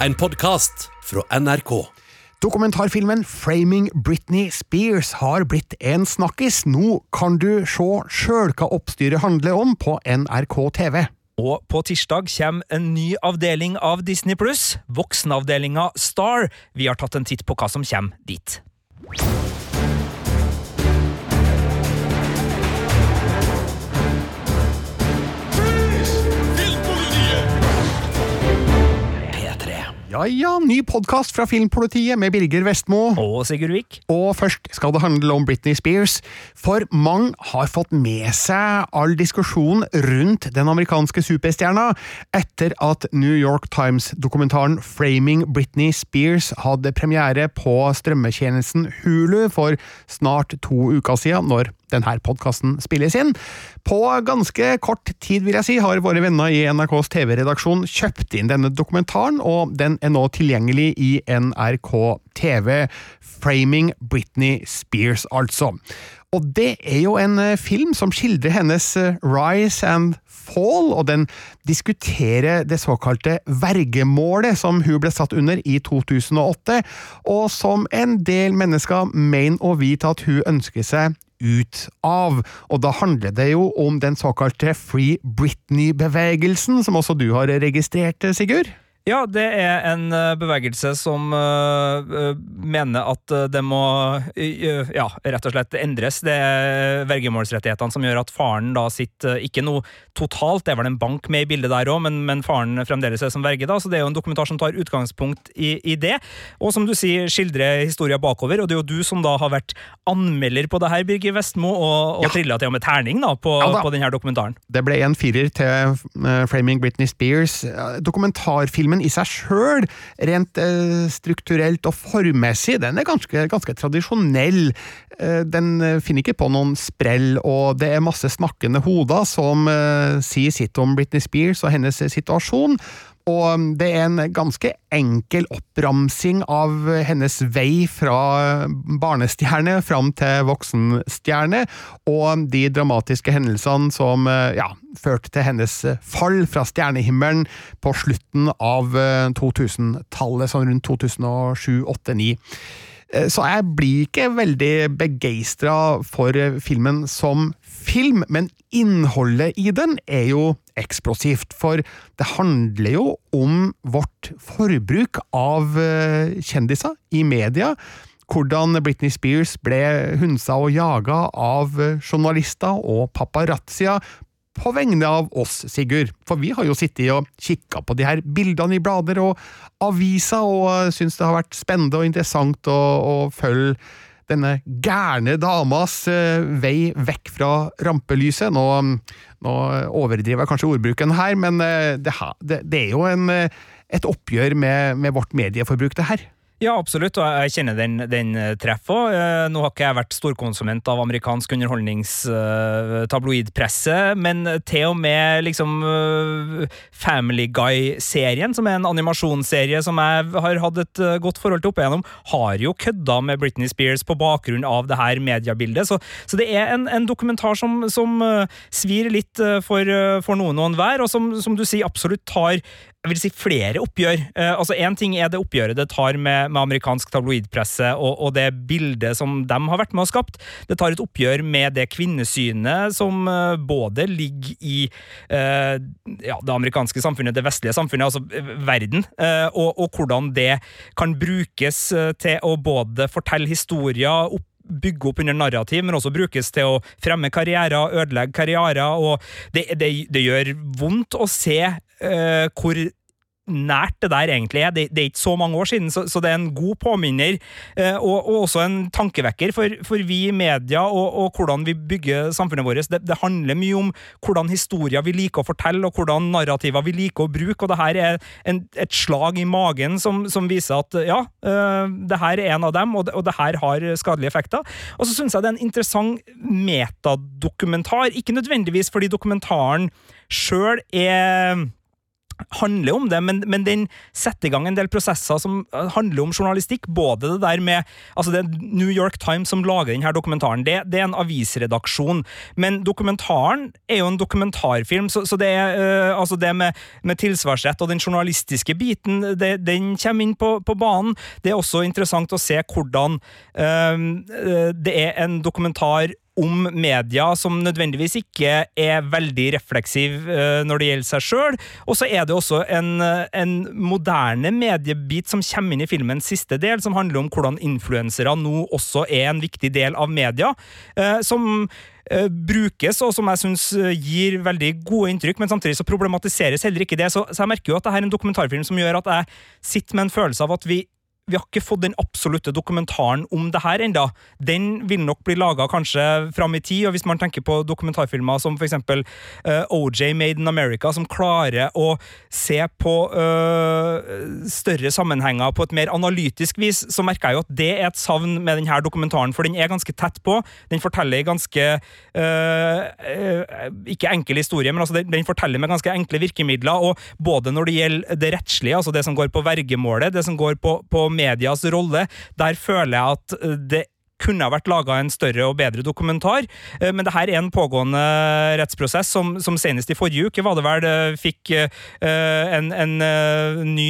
En podkast fra NRK. Dokumentarfilmen Framing Britney Spears har blitt en snakkis. Nå kan du se sjøl hva oppstyret handler om på NRK TV. Og på tirsdag kommer en ny avdeling av Disney pluss, voksenavdelinga Star. Vi har tatt en titt på hva som kommer dit. Ja ja, ny podkast fra Filmpolitiet med Birger Vestmo. Og Sigurd Vik. Og først skal det handle om Britney Spears, for mange har fått med seg all diskusjonen rundt den amerikanske superstjerna etter at New York Times-dokumentaren Framing Britney Spears hadde premiere på strømmetjenesten Hulu for snart to uker siden, når denne podkasten spilles inn. På ganske kort tid, vil jeg si, har våre venner i NRKs TV-redaksjon kjøpt inn denne dokumentaren, og den er nå tilgjengelig i NRK TV. Framing Britney Spears, altså. Og det er jo en eh, film som skildrer hennes eh, rise and fall, og den diskuterer det såkalte vergemålet som hun ble satt under i 2008, og som en del mennesker mener å vite at hun ønsker seg ut av. Og da handler det jo om den såkalte Free Britney-bevegelsen, som også du har registrert, Sigurd? Ja, det er en uh, bevegelse som uh, uh, mener at det må ja, rett og slett endres. Det er vergemålsrettighetene som gjør at faren da sitter ikke noe totalt, det er vel en bank med i bildet der òg, men, men, faren fremdeles er som verge, da, så det er jo en dokumentar som tar utgangspunkt i, i det. Og som du sier, skildrer historia bakover, og det er jo du som da har vært anmelder på det her, Birger Vestmo, og, og ja. trilla til med terning da, på, ja, da. på denne dokumentaren. Det ble en firer til Framing Britney Spears. Dokumentarfilmen i seg sjøl, rent eh, strukturelt og formmessig, den er ganske, ganske tradisjonell. Eh, den finner ikke på noen sprell, og det er masse snakkende hoder som eh, sier sitt om Britney Spears og hennes situasjon. Og det er en ganske enkel oppramsing av hennes vei fra barnestjerne fram til voksenstjerne, og de dramatiske hendelsene som ja, førte til hennes fall fra stjernehimmelen på slutten av 2000-tallet, sånn rundt 2007, 2008, 2009. Så jeg blir ikke veldig begeistra for filmen som film, men innholdet i den er jo eksplosivt, for det handler jo om vårt forbruk av eh, kjendiser i media. Hvordan Britney Spears ble hunsa og jaga av eh, journalister og paparazzier på vegne av oss, Sigurd. For vi har jo sittet og kikka på de her bildene i blader og aviser, og syns det har vært spennende og interessant å, å følge denne gærne damas eh, vei vekk fra rampelyset. Nå, nå overdriver jeg kanskje ordbruken her, men eh, det, det, er jo en, eh, et oppgjør med, med vårt medieforbruk, det her. Ja, absolutt, og jeg kjenner den, den treffer. Eh, nå har ikke jeg vært storkonsument av amerikansk underholdningstabloidpresse, men til og med liksom eh, Family Guy-serien, som er en animasjonsserie som jeg har hatt et eh, godt forhold til opp igjennom, har jo kødda med Britney Spears på bakgrunn av det her mediebildet. Så, så det er en, en dokumentar som, som svir litt for, for noen og enhver, og som, som du sier absolutt tar jeg vil si flere oppgjør. Eh, altså Én ting er det oppgjøret det tar med, med amerikansk tabloidpresse og, og, det bildet som de har vært med og skapt. Det tar et oppgjør med det kvinnesynet som eh, både ligger i eh, ja, det amerikanske samfunnet, det vestlige samfunnet, altså eh, verden, eh, og, og, hvordan det kan brukes eh, til å både fortelle historier, opp bygge opp under narrativ, men også brukes til å fremme karrierer, ødelegge karrierer. og Det, det, det gjør vondt å se uh, hvor nært det der egentlig er. Det, det, er ikke så mange år siden, så, så det er en god påminner, eh, og, og, også en tankevekker for, for vi i media og, og, hvordan vi bygger samfunnet vårt. Det, det, handler mye om hvordan historier vi liker å fortelle, og hvordan narrativer vi liker å bruke, og det her er en, et slag i magen som, som, viser at ja, eh, det her er en av dem, og det, og det her har skadelige effekter. Og så syns jeg det er en interessant metadokumentar, ikke nødvendigvis fordi dokumentaren sjøl er handler om det, men, men, den setter i gang en del prosesser som eh, handler om journalistikk. Både det der med altså Det er New York Times som lager denne dokumentaren. Det, det er en avisredaksjon. Men dokumentaren er jo en dokumentarfilm, så, så det er øh, altså det med, med, tilsvarsrett og den journalistiske biten, det, den kommer inn på, på, banen. Det er også interessant å se hvordan øh, det er en dokumentar om media som nødvendigvis ikke er veldig refleksiv uh, når det gjelder seg sjøl. Og så er det også en, en, moderne mediebit som kommer inn i filmens siste del, som handler om hvordan influensere nå også er en viktig del av media. Uh, som brukes, og som jeg syns gir veldig gode inntrykk, men samtidig så problematiseres heller ikke det. Så, så jeg merker jo at dette er en dokumentarfilm som gjør at jeg sitter med en følelse av at vi vi har ikke fått den absolutte dokumentaren om det her enda. Den vil nok bli laga kanskje fram i tid, og hvis man tenker på dokumentarfilmer som eksempel uh, eh, OJ Made in America, som klarer å se på uh, større sammenhenger på et mer analytisk vis, så merker jeg jo at det er et savn med denne dokumentaren, for den er ganske tett på. Den forteller ganske uh, Ikke enkel historie, men altså den, den forteller med ganske enkle virkemidler, og både når det gjelder det rettslige, altså det som går på vergemålet, det som går på, på medias rolle. Der føler jeg at eh, det kunne ha vært laga en større og bedre dokumentar. Eh, men det her er en pågående rettsprosess som, som senest i forrige uke var det vel eh, fikk en, en ny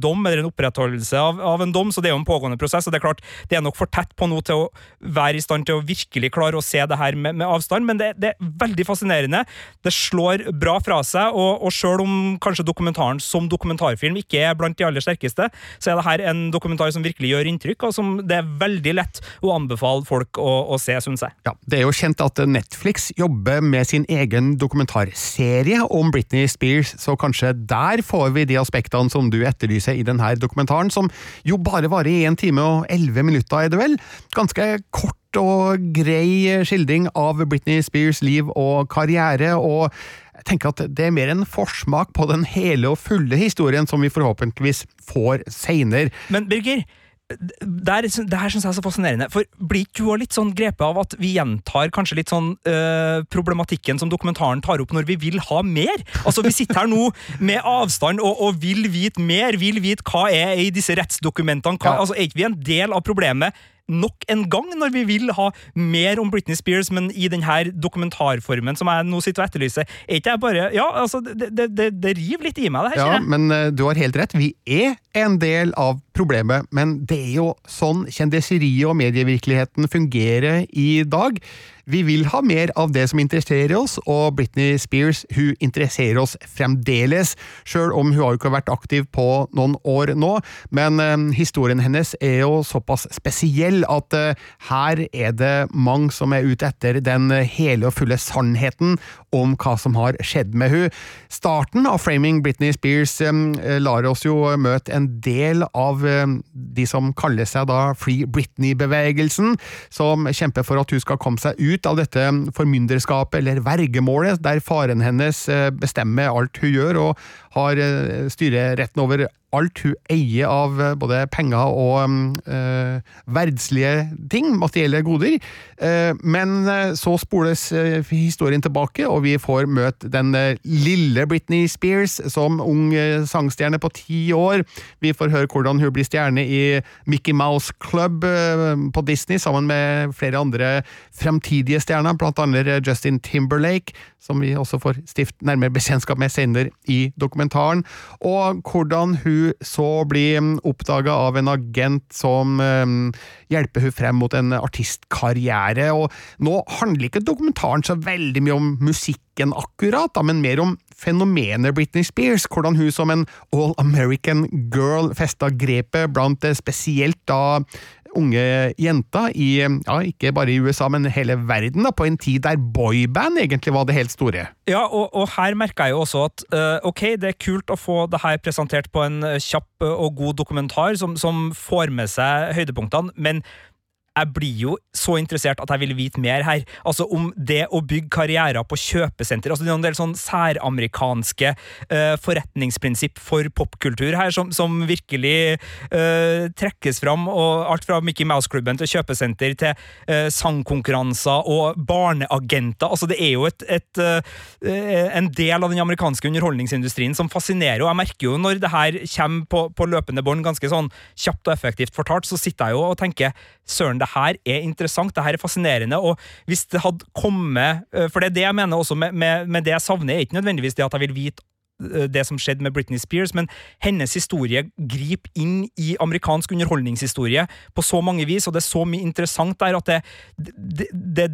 dom, eller en opprettholdelse av, av, en dom, så det er jo en pågående prosess. og Det er klart, det er nok for tett på nå til å være i stand til å virkelig klare å se det her med, med avstand, men det, det, er veldig fascinerende. Det slår bra fra seg, og, og sjøl om kanskje dokumentaren som dokumentarfilm ikke er blant de aller sterkeste, så er det her en dokumentar som virkelig gjør inntrykk, og som det er veldig lett å anbefale folk å, å se, syns jeg. Ja, Det er jo kjent at Netflix jobber med sin egen dokumentarserie om Britney Spears, så kanskje der får vi de aspektene som du etterlyser i denne dokumentaren, som jo bare varer i én time og elleve minutter, er det vel? Ganske kort og grei skildring av Britney Spears liv og karriere, og jeg tenker at det er mer en forsmak på den hele og fulle historien som vi forhåpentligvis får seinere. Men Birger, det, er, det her syns jeg er så fascinerende. For Blir ikke du litt sånn grepet av at vi gjentar kanskje litt sånn øh, problematikken som dokumentaren tar opp, når vi vil ha mer? Altså Vi sitter her nå med avstand og, og vil vite mer, vil vite hva er i disse rettsdokumentene. Hva, ja. altså Er ikke vi en del av problemet nok en gang når vi vil ha mer om Britney Spears, men i denne dokumentarformen som jeg nå sitter og etterlyser. Er ikke jeg bare Ja, altså, det, det, det, det river litt i meg, det her. Ja, men uh, du har helt rett. Vi er en del av problemet, men det er jo sånn kjendiseriet og medievirkeligheten fungerer i dag. Vi vil ha mer av det som interesserer oss, og Britney Spears hun interesserer oss fremdeles, sjøl om hun har jo ikke vært aktiv på noen år nå. Men uh, historien hennes er jo såpass spesiell at uh, her er det mange som er ute etter den hele og fulle sannheten om hva som har skjedd med hun. Starten av Framing Britney Spears um, lar oss jo møte en del av de som kaller seg da Free Britney-bevegelsen, som kjemper for at hun skal komme seg ut ut av dette formynderskapet eller vergemålet, der faren hennes eh, bestemmer alt hun gjør og har eh, styreretten over alt hun eier av eh, både penger og øh, verdslige ting, materielle goder. Uh, men så spoles historien tilbake, og vi får møte den lille Britney Spears som ung sangstjerne på ti år. Vi får høre hvordan hun blir stjerne i Mickey Mouse Club på Disney, sammen med flere andre fremtidige stjerner, blant annet Justin Timberlake, som vi også får stift nærmere bekjentskap med senere i dokumentaren, og hvordan hun så blir mm, oppdaga av en agent som um, hjelper hun frem mot en artistkarriere. og Nå handler ikke dokumentaren så veldig mye om musikken akkurat, men mer om fenomenet Britney Spears, hvordan hun som en all American girl festa grepet blant eh, spesielt da unge jenter i, ja, ikke bare i USA, men hele verden, da, på en tid der boyband egentlig var det helt store. Ja, og, og her merker jeg jo også at uh, ok, det er kult å få det her presentert på en kjapp og god dokumentar som, som får med seg høydepunktene, men jeg blir jo så interessert at jeg vil vite mer her. Altså om det å bygge karrierer på kjøpesenter. altså Det er en del sånn særamerikanske uh, forretningsprinsipp for popkultur her, som, som virkelig uh, trekkes fram. og Alt fra Mickey Mouse-klubben til kjøpesenter til uh, sangkonkurranser og barneagenter. altså Det er jo et, et, en del av den amerikanske underholdningsindustrien som fascinerer. og Jeg merker jo når det her kommer på, på løpende bånd, ganske sånn kjapt og effektivt fortalt, så sitter jeg jo og tenker søren, det her er interessant, det her er fascinerende. Og hvis det hadde kommet eh, For det er det jeg mener også med, med, med det jeg savner, er ikke nødvendigvis det at jeg vil vite det som skjedde med Britney Spears, men hennes historie griper inn i amerikansk underholdningshistorie på så mange vis, og det er så mye interessant der at det, det, det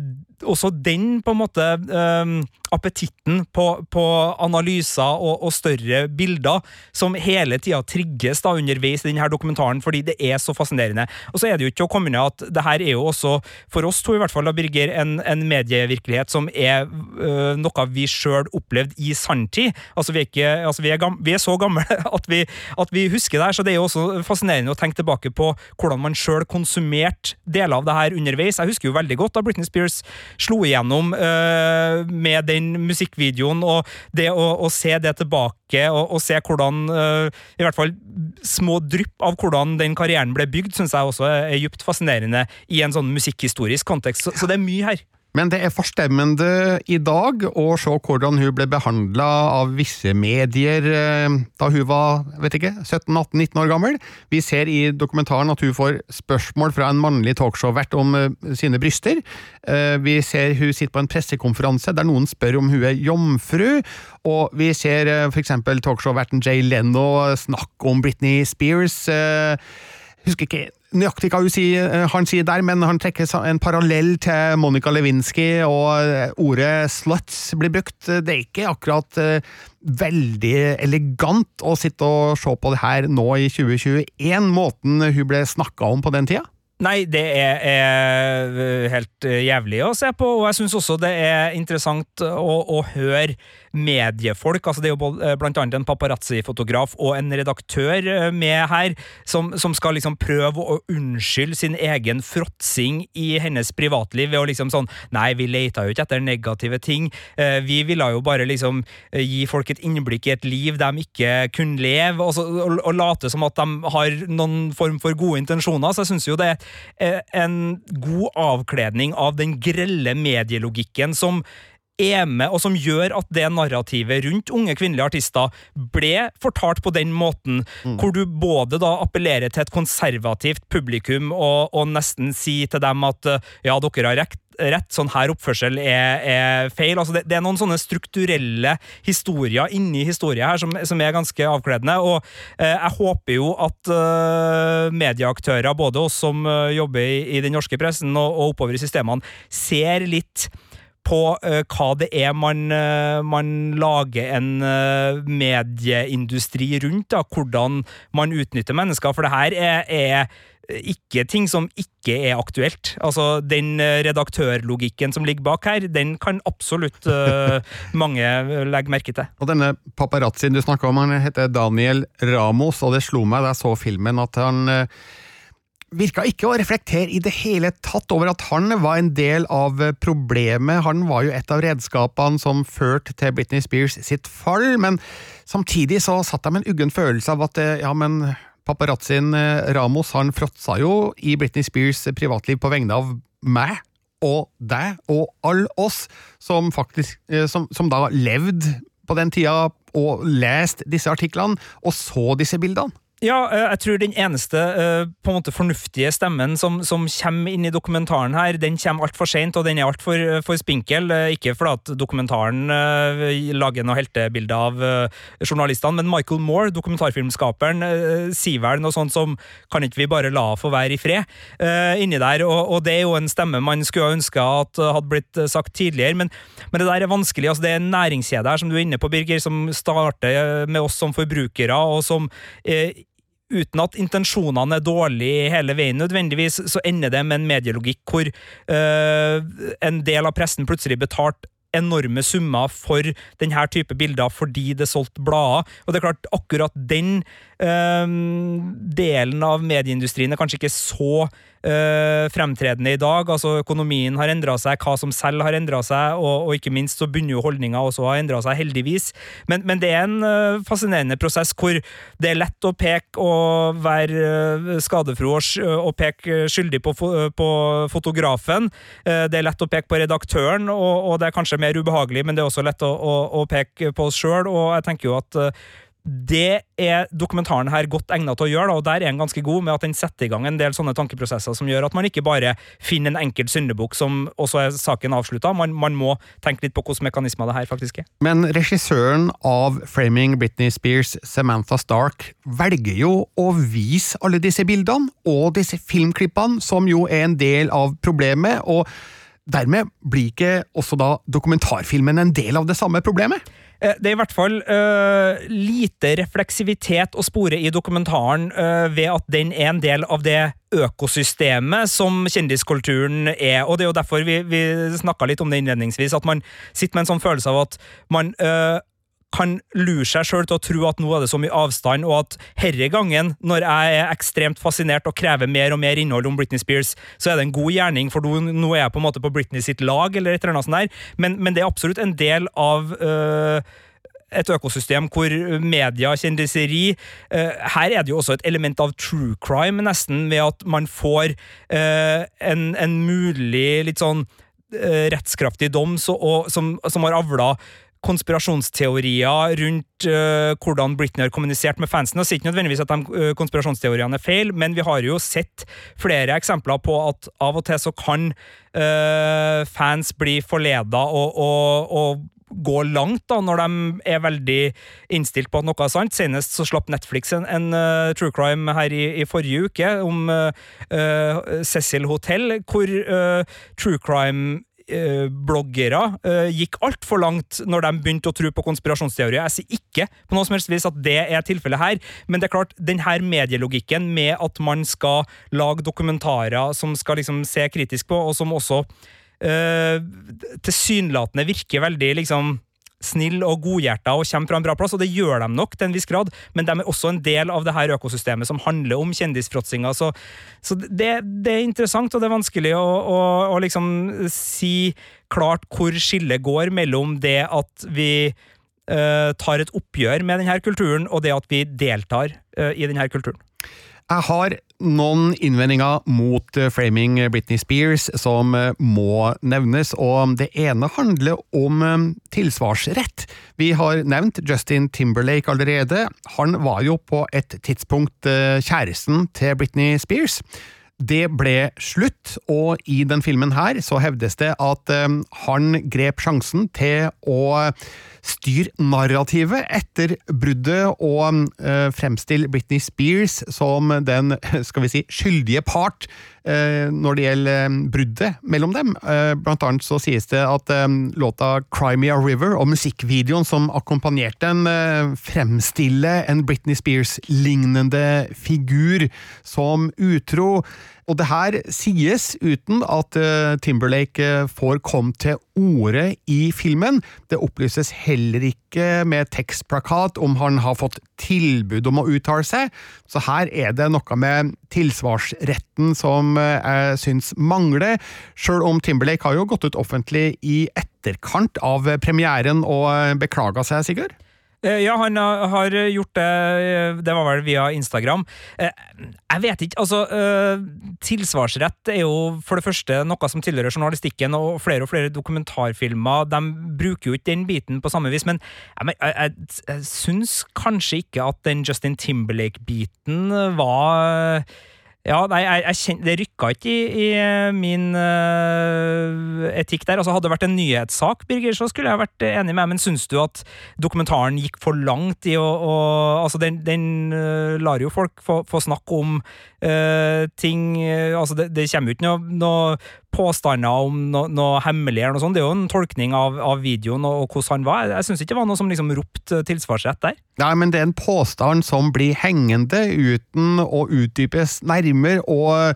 også den på en måte um, appetitten på, på analyser og, og, større bilder som hele tida trigges da underveis i denne dokumentaren, fordi det er så fascinerende. Og så er det jo ikke å komme ned at det her er jo også, for oss to i hvert fall, da, Birger, en, en medievirkelighet som er uh, noe vi sjøl opplevde i sanntid. Altså, vi er, ikke, altså vi, er gamle, vi er, så gamle at vi, at vi, husker det her, så det er jo også fascinerende å tenke tilbake på hvordan man sjøl konsumerte deler av det her underveis. Jeg husker jo veldig godt da Britney Spears slo igjennom uh, med den musikkvideoen, og det å, å se det tilbake og, og se hvordan uh, I hvert fall små drypp av hvordan den karrieren ble bygd, syns jeg også er djupt fascinerende i en sånn musikkhistorisk kontekst. Så, så det er mye her. Men det er forstemmende i dag å se hvordan hun ble behandla av visse medier eh, da hun var vet ikke, 17-18-19 år gammel. Vi ser i dokumentaren at hun får spørsmål fra en mannlig talkshow-vert om eh, sine bryster. Eh, vi ser hun sitter på en pressekonferanse der noen spør om hun er jomfru, og vi ser f.eks. talkshow-verten Jay Leno snakke om Britney Spears. Husker ikke nøyaktig hva sier, han sier der, men han trekker en parallell til Monica Lewinsky, og eh, ordet 'sluts' blir brukt. Det er ikke akkurat uh, veldig elegant å sitte og se på det her nå i 2021, måten hun ble snakka om på den tida. Nei, det er, er, helt jævlig å se på, og jeg syns også det er interessant å, å høre mediefolk. altså Det er jo bl.a. blant annet en paparazzi-fotograf og en redaktør eh, med her, som, som, skal liksom prøve å unnskylde sin egen fråtsing i hennes privatliv ved å liksom sånn Nei, vi leita jo ikke etter negative ting. Eh, vi ville jo bare liksom gi folk et innblikk i et liv de ikke kunne leve, og, så, og, og late som at de har noen form for gode intensjoner. Så jeg syns jo det er en god avkledning av den grelle medielogikken som er med, og som gjør at det narrativet rundt unge kvinnelige artister ble fortalt på den måten, mm. hvor du både da appellerer til et konservativt publikum og, og nesten sier til dem at ja, dere har rett, rett, sånn her oppførsel er, er feil. Altså det, det, er noen sånne strukturelle historier inni historien her som, som er ganske avkledende. Og eh, jeg håper jo at eh, medieaktører, både oss som eh, jobber i, i, den norske pressen og, og oppover i systemene, ser litt på uh, hva det er man, uh, man lager en uh, medieindustri rundt. Da, hvordan man utnytter mennesker. For det her er, er, ikke ting som ikke er aktuelt. Altså, Den redaktørlogikken som ligger bak her, den kan absolutt mange legge merke til. Og denne paparazzien du snakka om, han heter Daniel Ramos, og det slo meg da jeg så filmen at han virka ikke å reflektere i det hele tatt over at han var en del av problemet. Han var jo et av redskapene som førte til Britney Spears sitt fall, men samtidig så satt jeg med en uggen følelse av at ja, men paparazzien eh, Ramos han fråtsa jo i Britney Spears privatliv på vegne av meg og deg og alle oss som faktisk eh, som, som da levde på den tida og leste disse artiklene og så disse bildene. Ja, eh, jeg tror den eneste eh, på en måte fornuftige stemmen som, som kommer inn i dokumentaren her, den kommer altfor seint, og den er altfor eh, for spinkel. Ikke fordi at dokumentaren lager noe heltebilde av journalistene, men Michael Moore, dokumentarfilmskaperen, sier vel noe sånt som 'kan ikke vi bare la få være i fred' inni der, og, og, det er jo en stemme man skulle ønske at hadde blitt sagt tidligere, men, men det der er vanskelig. altså Det er en næringskjede her, som du er inne på, Birger, som starter med oss som forbrukere, og som uten at intensjonene er dårlige hele veien nødvendigvis, så ender det med en medielogikk hvor øh, en del av pressen plutselig betalte enorme summer for denne type bilder fordi det solgte blader. Og det er klart, akkurat den delen av medieindustrien er kanskje ikke så uh, fremtredende i dag. Altså Økonomien har endra seg, hva som selv har endra seg, og, og, ikke minst så begynner jo holdninga også å ha endra seg, heldigvis. Men, men, det er en uh, fascinerende prosess hvor det er lett å peke og være uh, skadefro og peke skyldig på, på fotografen. det er lett å peke på redaktøren, og, og, det er kanskje mer ubehagelig, men det er også lett å, å, å peke på oss sjøl, og jeg tenker jo at det er dokumentaren her godt egnet til å gjøre, og der er den ganske god med at den setter i gang en del sånne tankeprosesser som gjør at man ikke bare finner en enkel syndebukk som også er saken avslutta. Man, man, må tenke litt på hvilke mekanismer det her faktisk er. Men regissøren av Framing Britney Spears, Samantha Stark, velger jo å vise alle disse bildene og disse filmklippene, som jo er en del av problemet. og Dermed blir ikke også da dokumentarfilmen en del av det samme problemet? Eh, det er i hvert fall uh, lite refleksivitet å spore i dokumentaren uh, ved at den er en del av det økosystemet som kjendiskulturen er. Og det er jo derfor vi, vi snakka litt om det innledningsvis, at man sitter med en sånn følelse av at man uh, kan lure seg sjøl til å tro at nå er det så mye avstand, og at herre gangen, når jeg er ekstremt fascinert og krever mer og mer innhold om Britney Spears, så er det en god gjerning, for nå er jeg på en måte på Britney sitt lag, eller et eller annet sånt der. Men, men det er absolutt en del av øh, et økosystem hvor media, kjendiseri uh, Her er det jo også et element av true crime, nesten, ved at man får uh, en, en, mulig litt sånn uh, rettskraftig dom så, og, som, som har avla konspirasjonsteorier rundt uh, hvordan Britney har kommunisert med fansen. Og sier ikke nødvendigvis at de uh, konspirasjonsteoriene er feil, men vi har jo sett flere eksempler på at av og til så kan uh, fans bli forleda og, og, og gå langt da, når de er veldig innstilt på at noe er sant. Senest så slapp Netflix en, en uh, true crime her i, i, forrige uke om uh, Cecil Hotel, hvor uh, true crime Eh, bloggere eh, gikk altfor langt når de begynte å tro på konspirasjonsteorier. Jeg sier ikke på noe som helst vis at det er tilfellet her, men det er klart, denne medielogikken med at man skal lage dokumentarer som skal liksom se kritisk på, og som også øh, tilsynelatende virker veldig liksom snill og godhjerta og kommer fra en bra plass, og det gjør de nok til en viss grad, men de er også en del av det her økosystemet som handler om kjendisfråtsinga. Så, så det, det, er interessant, og det er vanskelig å, å, å liksom si klart hvor skillet går mellom det at vi uh, tar et oppgjør med denne kulturen, og det at vi deltar uh, i denne kulturen. Jeg har noen innvendinger mot eh, framing Britney Spears som eh, må nevnes, og det ene handler om eh, tilsvarsrett. Vi har nevnt Justin Timberlake allerede. Han var jo på et tidspunkt kjæresten til Britney Spears. Det ble slutt, og i den filmen her så hevdes det at han grep sjansen til å styr narrativet etter bruddet og uh, fremstill Britney Spears som den skal vi si, skyldige part uh, når det gjelder um, bruddet mellom dem. Blant annet så sies det at låta Crimea River og musikkvideoen som akkompagnerte den, fremstiller en Britney Spears-lignende figur som utro. Og det her sies uten at uh, Timberlake får komme til orde i filmen. Det opplyses heller ikke med tekstplakat om han har fått tilbud om å uttale seg, så her er det noe med tilsvarsretten som eh, jeg syns mangler, sjøl om Timberlake har jo gått ut offentlig i etterkant av premieren og beklaga seg, Sigurd? Eh, ja, han har gjort det. Eh, det var vel via Instagram. Eh, jeg vet ikke, altså Tilsvarsrett er jo for det første noe som tilhører journalistikken, og flere og flere dokumentarfilmer de bruker jo ikke den biten på samme vis, men jeg, jeg, jeg, syns kanskje ikke at den Justin Timberlake-biten var ja, nei, jeg, jeg kjenner, Det rykka ikke i, i eh, min uh, etikk der. Altså, Hadde det vært en nyhetssak, Birger, så skulle jeg vært enig med men syns du at dokumentaren gikk for langt i å, å Altså, den, den uh, lar jo folk få, få snakke om uh, ting Altså, det, det kommer jo ikke noe, noe påstander om noe, noe hemmelig eller noe sånt. Det er jo en tolkning av, av videoen og, og, hvordan han var. Jeg, jeg syns ikke det var noe som liksom ropte tilsvarsrett der. Nei, men det er en påstand som blir hengende uten å utdypes nærmere, og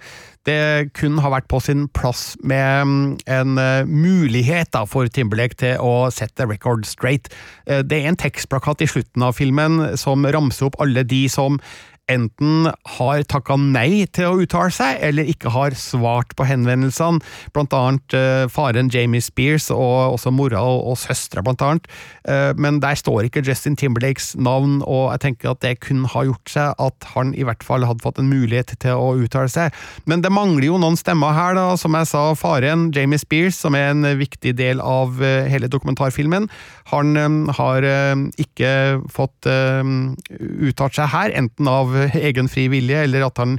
det kun har vært på sin plass med mm, en uh, mulighet da, for Timberlake til å sette record straight. Det er en tekstplakat i slutten av filmen som ramser opp alle de som enten har takka nei til å uttale seg, eller ikke har svart på henvendelsene, blant annet uh, faren Jamie Spears og også mora og, og søstera, blant annet. Uh, men der står ikke Justin Timberlakes navn, og jeg tenker at det kunne ha gjort seg at han i hvert fall hadde fått en mulighet til å uttale seg. Men det mangler jo noen stemmer her, da. Som jeg sa, faren Jamie Spears, som er en viktig del av uh, hele dokumentarfilmen, han har ikke fått uttalt seg her, enten av egen fri vilje, eller at han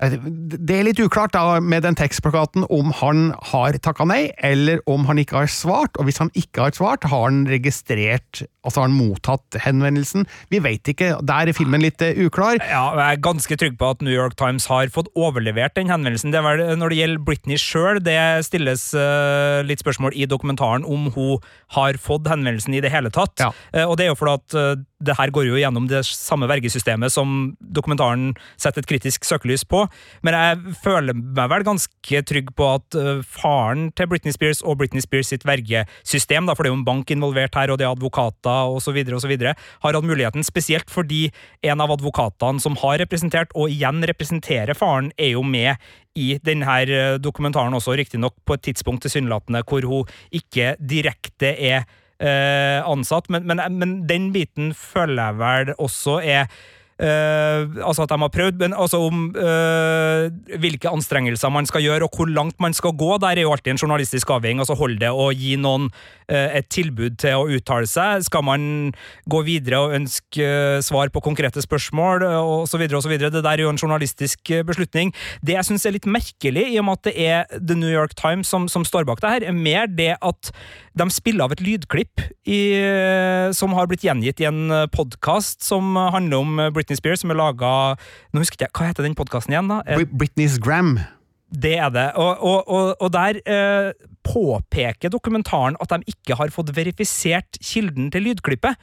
Eh, det er litt uklart da med den tekstplakaten om han har takka nei, eller om han ikke har svart. Og hvis han ikke har svart, har han registrert Altså har han mottatt henvendelsen? Vi vet ikke. Der er filmen litt uh, uklar. Ja, Jeg er ganske trygg på at New York Times har fått overlevert den henvendelsen. Det vel, Når det gjelder Britney sjøl, det stilles uh, litt spørsmål i dokumentaren om hun har fått henvendelsen i det hele tatt. Ja. Uh, og det er jo fordi at det her går jo gjennom det samme vergesystemet som dokumentaren setter et kritisk søkelys på. Men jeg føler meg vel ganske trygg på at faren til Britney Spears og Britney Spears sitt vergesystem, da, for det er jo en bank involvert her, og det er advokater osv., osv., har hatt muligheten, spesielt fordi en av advokatene som har representert, og igjen representerer faren, er jo med i denne øh, dokumentaren også, riktignok på et tidspunkt tilsynelatende hvor hun ikke direkte er eh, ansatt, men, men, men den biten føler jeg vel også er altså at de har prøvd, men altså om uh, hvilke anstrengelser man skal gjøre, og hvor langt man skal gå. Der er jo alltid en journalistisk avveining. altså Holder det å gi noen uh, et tilbud til å uttale seg? Skal man gå videre og ønske svar på konkrete spørsmål, osv.? Det der er jo en journalistisk beslutning. Det jeg syns er litt merkelig, i og med at det er The New York Times som, som står bak det her, er mer det at de spiller av et lydklipp i, som har blitt gjengitt i en podkast som handler om Britney Britney Spears, som er laga Nå husker jeg, Hva heter den podkasten igjen, da? Britney's Gram. Det er det. Og, og, og, og der eh, påpeker dokumentaren at de ikke har fått verifisert kilden til lydklippet.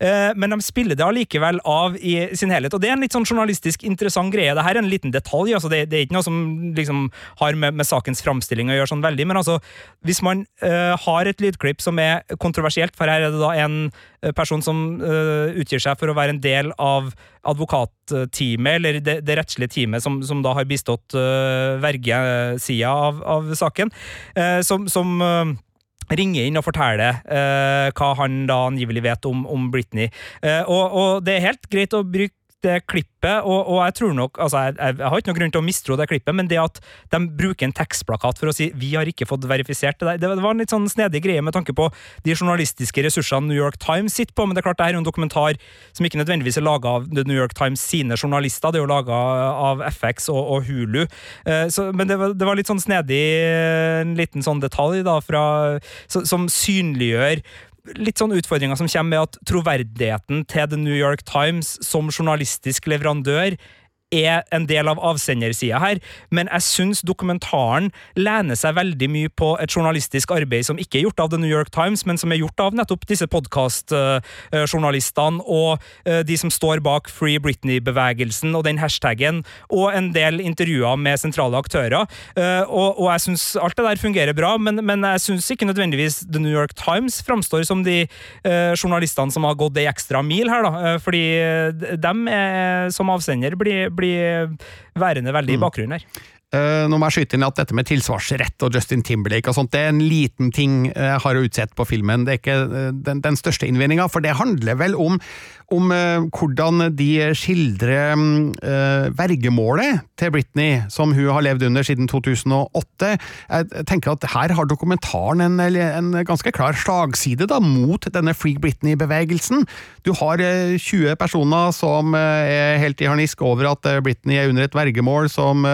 Eh, men de spiller det allikevel av i sin helhet. Og det er en litt sånn journalistisk interessant greie. Det her er en liten detalj, altså det, det er ikke noe som liksom har med, med, sakens framstilling å gjøre sånn veldig, men altså, hvis man uh, har et lydklipp som er kontroversielt, for her er det da en uh, person som uh, utgir seg for å være en del av advokatteamet, eller det, det rettslige teamet som, som, da har bistått uh, vergesida av, av, saken, som, som ringer inn og forteller eh, hva han da angivelig vet om, om Britney. Eh, og, og, det er helt greit å bruke det klippet, og, og, jeg tror nok altså jeg, jeg, har ikke noen grunn til å mistro det klippet, men det at de bruker en tekstplakat for å si 'vi har ikke fått verifisert det der', det, var en litt sånn snedig greie med tanke på de journalistiske ressursene New York Times sitter på. Men det er klart det her er en dokumentar som ikke nødvendigvis er laga av New York Times sine journalister, det er jo laga av FX og, og Hulu. Uh, så, men det var, det var, litt sånn snedig, en liten sånn detalj da, fra, som synliggjør litt sånn utfordringer som kommer med at troverdigheten til The New York Times som journalistisk leverandør er en del av avsendersida her, men jeg syns dokumentaren lener seg veldig mye på et journalistisk arbeid som ikke er gjort av The New York Times, men som er gjort av nettopp disse podkastjournalistene og eh, de som står bak Free Britney-bevegelsen og den hashtaggen, og en del intervjuer med sentrale aktører. Eh, og, jeg syns alt det der fungerer bra, men, men jeg syns ikke nødvendigvis The New York Times framstår som de uh, journalistene som har gått ei ekstra mil her, da, fordi dem som avsender blir, blir bli værende veldig i mm. bakgrunnen her. Uh, nå må jeg skyte inn at dette med tilsvarsrett og Justin Timberlake og sånt, det er en liten ting jeg har utsett på filmen. Det er ikke uh, den, den, største innvendinga, for det handler vel om, om uh, hvordan de skildrer vergemålet til Britney, som hun har levd under siden 2008. Jeg tenker at her har dokumentaren en, en ganske klar slagside da, mot denne Free Britney-bevegelsen. Du har 20 personer som er helt i harnisk over at Britney er under et vergemål som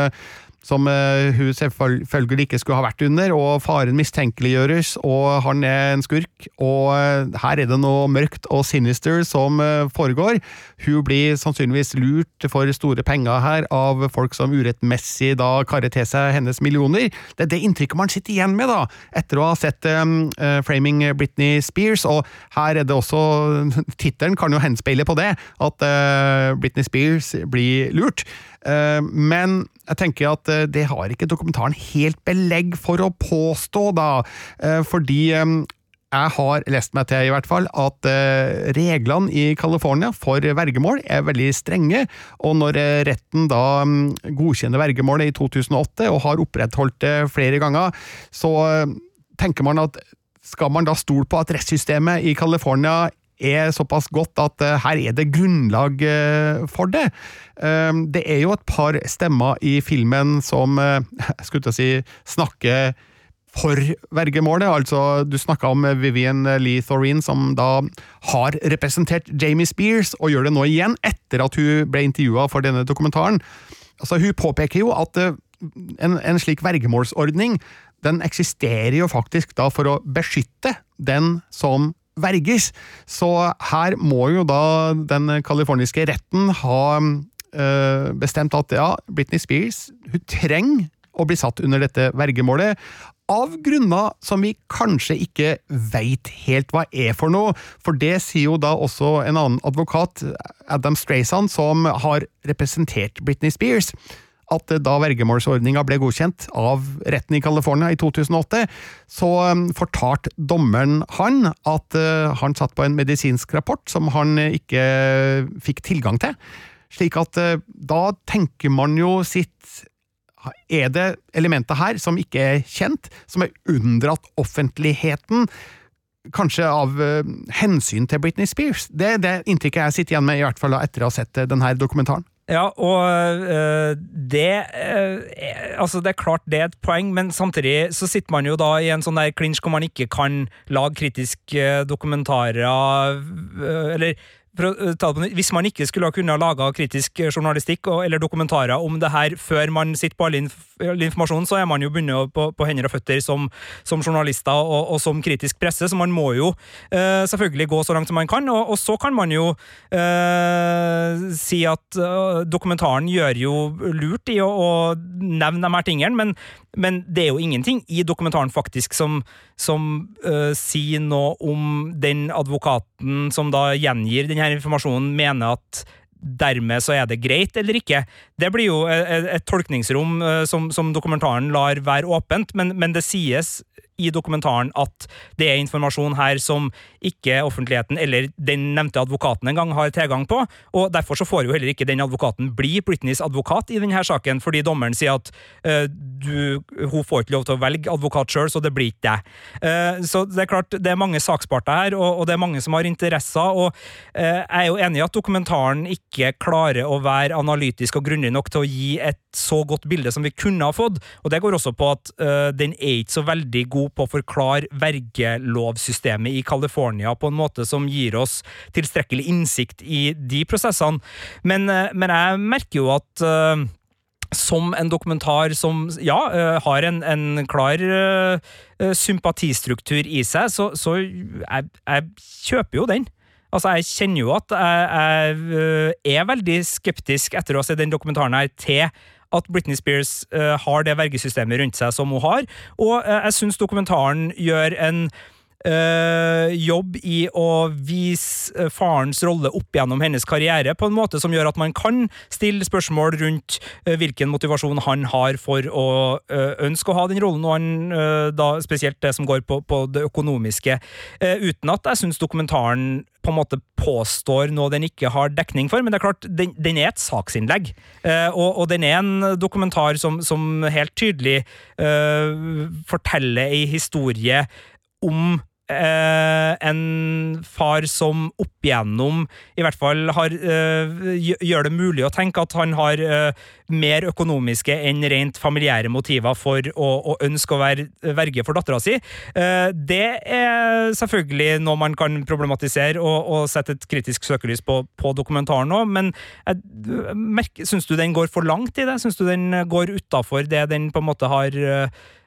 som uh, hun selvfølgelig ikke skulle ha vært under, og faren mistenkeliggjøres, og han er en skurk, og uh, her er det noe mørkt og sinister som uh, foregår. Hun blir sannsynligvis lurt for store penger her av folk som urettmessig da karrer til seg hennes millioner. Det er det inntrykket man sitter igjen med, da, etter å ha sett um, Framing Britney Spears, og her er det også Tittelen kan jo henspeile på det, at Britney Spears blir lurt. Eh, men jeg tenker at eh, det har ikke dokumentaren helt belegg for å påstå, da, eh, fordi jeg har lest meg til i hvert fall at reglene i California for vergemål er veldig strenge, og når retten da mm, godkjenner vergemålet i 2008 og har opprettholdt det flere ganger, så tenker man at skal man da stole på at rettssystemet i California er såpass godt at uh, her er det grunnlag uh, for det. Uh, det er jo et par stemmer i filmen som jeg skulle til si snakker for vergemålet. Altså, du snakka om Vivian Lee Thorin, som da har representert Jamie Spears, og gjør det nå igjen, etter at hun ble intervjua for denne dokumentaren. Altså, hun påpeker jo at en, en slik vergemålsordning den eksisterer jo faktisk da for å beskytte den som verges. Så her må jo da den californiske retten ha øh, bestemt at ja, Britney Spears hun trenger å bli satt under dette vergemålet. Av grunner som vi kanskje ikke veit helt hva er for noe, for det sier jo da også en annen advokat, Adam Strayson, som har representert Britney Spears at da vergemålsordninga ble godkjent av retten i California i 2008, så um, fortalte dommeren han at uh, han satt på en medisinsk rapport som han ikke fikk tilgang til. Slik at da tenker man jo sitt Er det elementer her som ikke er kjent, som er unndratt offentligheten? Kanskje av hensyn til Britney Spears? Det er det inntrykket jeg sitter igjen med, i hvert fall etter å ha sett denne dokumentaren. Ja, og øh, det øh, Altså, det er klart det er et poeng, men samtidig så sitter man jo da i en sånn der clinch hvor man ikke kan lage kritiske dokumentarer Eller hvis man ikke skulle ha kunnet lage kritisk journalistikk eller dokumentarer om det her før man sitter på all, inf all informasjonen, så er man jo bundet på, på, hender og føtter som, som journalister og, og, som kritisk presse, så man må jo uh, selvfølgelig gå så langt som man kan. Og, og så kan man jo uh, si at uh, dokumentaren gjør jo lurt i å, å nevne de her tingene, men, men, det er jo ingenting i dokumentaren faktisk som, som sier noe om den advokaten som da gjengir denne informasjonen mener at dermed så er det greit eller ikke. Det blir jo et, et tolkningsrom uh, som, som, dokumentaren lar være åpent, men, men det sies i dokumentaren at det er informasjon her som ikke offentligheten eller den nevnte advokaten engang har tilgang på, og derfor så får jo heller ikke den advokaten bli Britneys advokat i denne saken, fordi dommeren sier at uh, du, hun får ikke lov til å velge advokat sjøl, så det blir ikke deg. Uh, så det er klart, det er mange saksparter her, og, og, det er mange som har interesser, og uh, jeg er jo enig i at dokumentaren ikke klarer å være analytisk og grundig nok til å gi et så godt bilde som vi kunne ha fått, og det går også på at den er ikke så veldig god på å forklare vergelovsystemet i California på en måte som gir oss tilstrekkelig innsikt i de prosessene. Men, eh, men jeg merker jo at uh, som en dokumentar som ja, uh, har en, en klar uh, sympatistruktur i seg, så, så jeg, jeg, kjøper jo den. Altså, Jeg kjenner jo at jeg, jeg er veldig skeptisk etter å ha sett den dokumentaren her til at Britney Spears uh, har det vergesystemet rundt seg som hun har, og uh, jeg syns dokumentaren gjør en jobb i å vise farens rolle opp gjennom hennes karriere på en måte som gjør at man kan stille spørsmål rundt uh, hvilken motivasjon han har for å uh, ønske å ha den rollen, og han, da spesielt det som går på, på det økonomiske, uten at jeg syns dokumentaren på en måte påstår noe den ikke har dekning for, men det er klart, den, den er et saksinnlegg. Og, og, den er en dokumentar som, som helt tydelig uh, forteller ei historie om eh, en far som opp igjennom i hvert fall har, eh, gjør det mulig å tenke at han har eh, mer økonomiske enn rent familiære motiver for å, å ønske å være verge for dattera si. Det er selvfølgelig noe man kan problematisere og, og sette et kritisk søkelys på, på dokumentaren òg, men syns du den går for langt i det? Syns du den går utafor det den på en måte har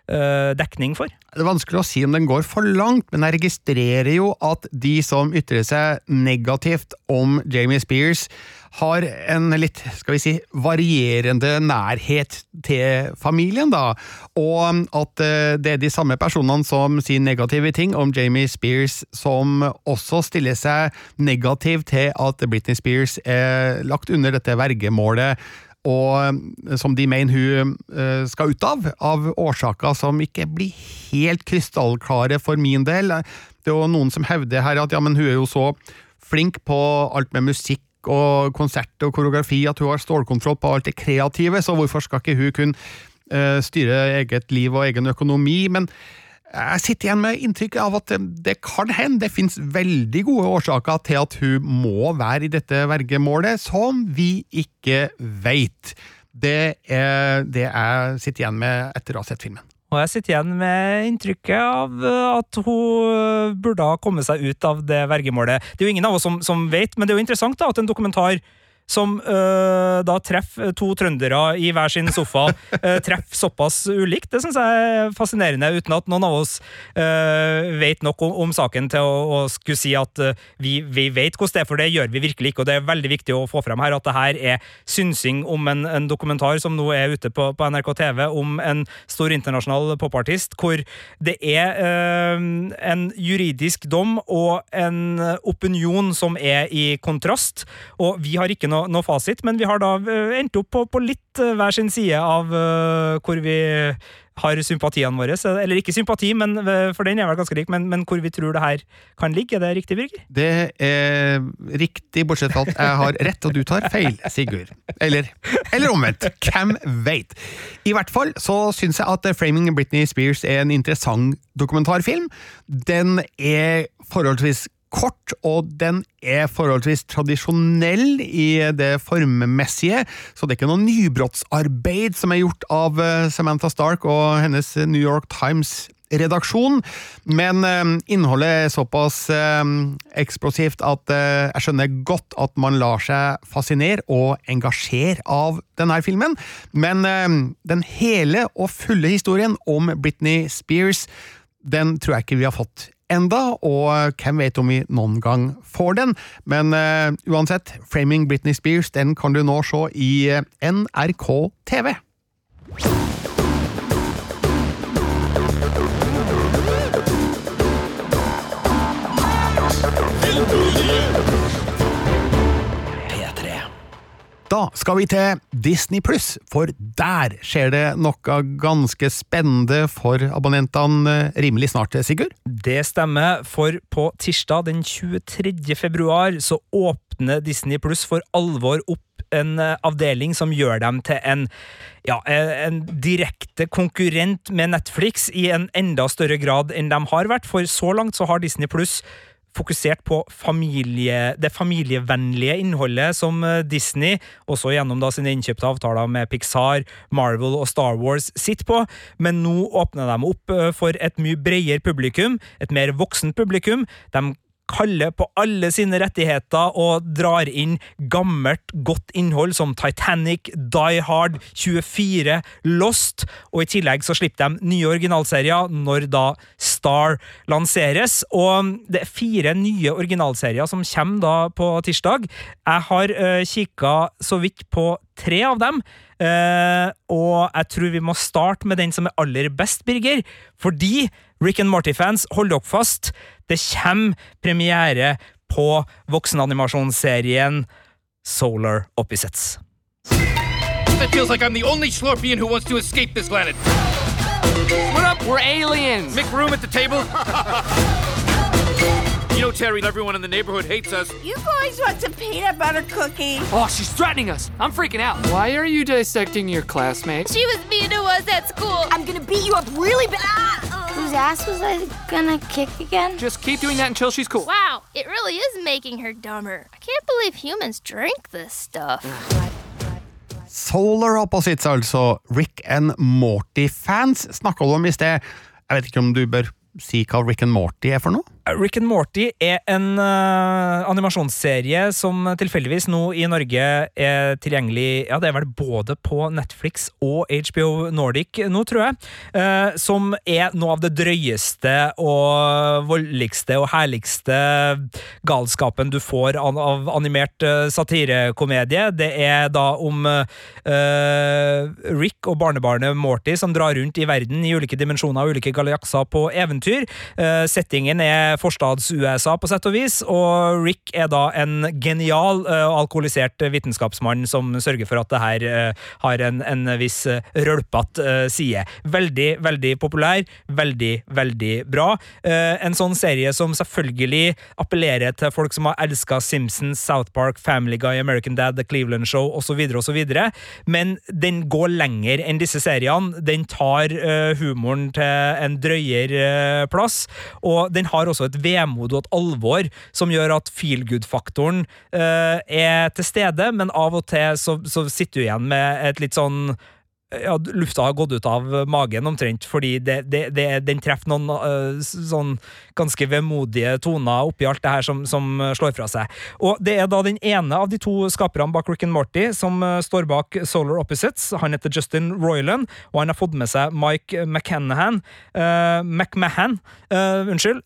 dekning for? Det er vanskelig å si om den går for langt, men jeg registrerer jo at de som ytrer seg negativt om Jamie Spears, har en litt, skal vi si, varierende nærhet til familien, da. Og at uh, det er de samme personene som sier negative ting om Jamie Spears, som også stiller seg negativ til at Britney Spears er lagt under dette vergemålet og eh, som de mener hun eh, skal ut av, av årsaker som ikke blir helt krystallklare for min del. Det er jo noen som hevder her at ja, men hun er jo så flink på alt med musikk og konsert og koreografi at hun har stålkontroll på alt det kreative, så hvorfor skal ikke hun kunne uh, styre eget liv og egen økonomi? Men jeg sitter igjen med inntrykk av at det kan hende det finnes veldig gode årsaker til at hun må være i dette vergemålet, som vi ikke veit. Det er det jeg sitter igjen med etter å ha sett filmen. Og jeg sitter igjen med inntrykket av at hun burde ha kommet seg ut av det vergemålet. Det er jo ingen av oss som, som vet, men det er jo interessant da, at en dokumentar som uh, da treffer to trøndere i hver sin sofa, uh, treffer såpass ulikt. Det syns jeg er fascinerende, uten at noen av oss uh, vet nok om, om, saken til å, å skulle si at vi, vi, vet hvordan det er, for det gjør vi virkelig ikke. Og det er veldig viktig å få frem her at det her er synsing om en, en dokumentar som nå er ute på, på, NRK TV, om en stor internasjonal popartist, hvor det er en juridisk dom og en opinion som er i kontrast, og vi har ikke noe noe, noe, fasit, men vi har da eh, endt opp på, på litt eh, hver sin side av uh, hvor vi har sympatiene våre. Eller ikke sympati, men, for den er vel ganske lik, men, men, hvor vi tror det her kan ligge. Er det riktig, Birger? Det er riktig, bortsett fra at jeg har rett og du tar feil, Sigurd. Eller, eller omvendt. Hvem veit? I hvert fall så syns jeg at Framing Britney Spears er en interessant dokumentarfilm. Den er forholdsvis kort, og den er forholdsvis tradisjonell i det formmessige, så det er ikke noe nybrottsarbeid som er gjort av eh, Samantha Stark og hennes New York Times redaksjon, men uh, innholdet er såpass uh, eksplosivt at jeg skjønner godt at man lar seg fascinere og engasjere av denne filmen, men den hele og fulle historien om Britney Spears den tror jeg ikke vi har fått enda, og hvem vet om vi noen gang får den. Men uh, uansett, Framing Britney Spears den kan du nå se i eh, NRK TV. Da skal vi til Disney pluss, for der skjer det noe ganske spennende for abonnentene rimelig snart, Sigurd? Det stemmer, for på tirsdag den 23. februar så åpner Disney pluss for alvor opp en eh, avdeling som gjør dem til en, ja, en direkte konkurrent med Netflix i en enda større grad enn de har vært, for så langt så har Disney pluss fokusert på familie, det familievennlige innholdet som eh, Disney, også gjennom da sine innkjøpte avtaler med Pixar, Marvel og Star Wars, sitter på, men nå åpner de opp eh, for et mye bredere publikum, et mer voksent publikum. De kaller på alle sine rettigheter og drar inn gammelt, godt innhold som Titanic, Die Hard, 24, Lost, og i tillegg så slipper de nye originalserier når da Star lanseres. Og det er fire nye originalserier som kommer da på tirsdag. Jeg har uh, kikka så vidt på tre av dem. Uh, og jeg tror vi må starte med den som er aller best, Birger. Fordi Rick and Morty-fans, hold dere fast. Det kommer premiere på voksenanimasjonsserien Solar Opposites. It feels like I'm the only Slorpian who wants to escape this planet. What up? We're aliens. Make room at the table. You know, Terry, everyone in the neighborhood hates us. You boys want some peanut butter cookie? Oh, she's threatening us. I'm freaking out. Why are you dissecting your classmates? She was mean to us at school. I'm gonna beat you up really bad. Whose ass was I gonna kick again? Just keep doing that until she's cool. Wow, it really is making her dumber. I can't believe humans drink this stuff. Solar Opposites, altså. Rick and Morty-fans snakka du om i sted. Jeg vet ikke om du bør si hva Rick and Morty er for noe? Rick and Morty er en uh, animasjonsserie som tilfeldigvis nå i Norge er tilgjengelig Ja, det er vel både på Netflix og HBO Nordic nå, tror jeg. Uh, som er noe av det drøyeste og voldeligste og herligste galskapen du får av, av animert uh, satirekomedie. Det er da om Rick og barnebarnet Morty som drar rundt i verden i ulike dimensjoner og ulike galakser på eventyr. settingen er forstads-USA, på sett og vis, og Rick er da en genial og alkoholisert vitenskapsmann som sørger for at det her uh, har en, en viss uh, rølpete side. Veldig, veldig populær, veldig, veldig bra. en sånn serie som selvfølgelig appellerer til folk som har elska Simpsons, South Park, Family Guy, American Dad, The Cleveland Show osv., osv., men den går lenger enn disse seriene. Den tar humoren til en drøyere plass, og den har også et vemod og et alvor som gjør at feelgood-faktoren uh, er til stede, men av og til så, så sitter du igjen med et litt sånn ja, lufta har gått ut av magen omtrent, fordi det, det, det, den treffer noen uh, sånn ganske vemodige toner oppi alt det her som, som, slår fra seg. Og det er da den ene av de to skaperne bak Rick and Morty som uh, står bak Solar Opposites. Han heter Justin Royland, og han har fått med seg Mike McCannahan, uh, McMahon, unnskyld,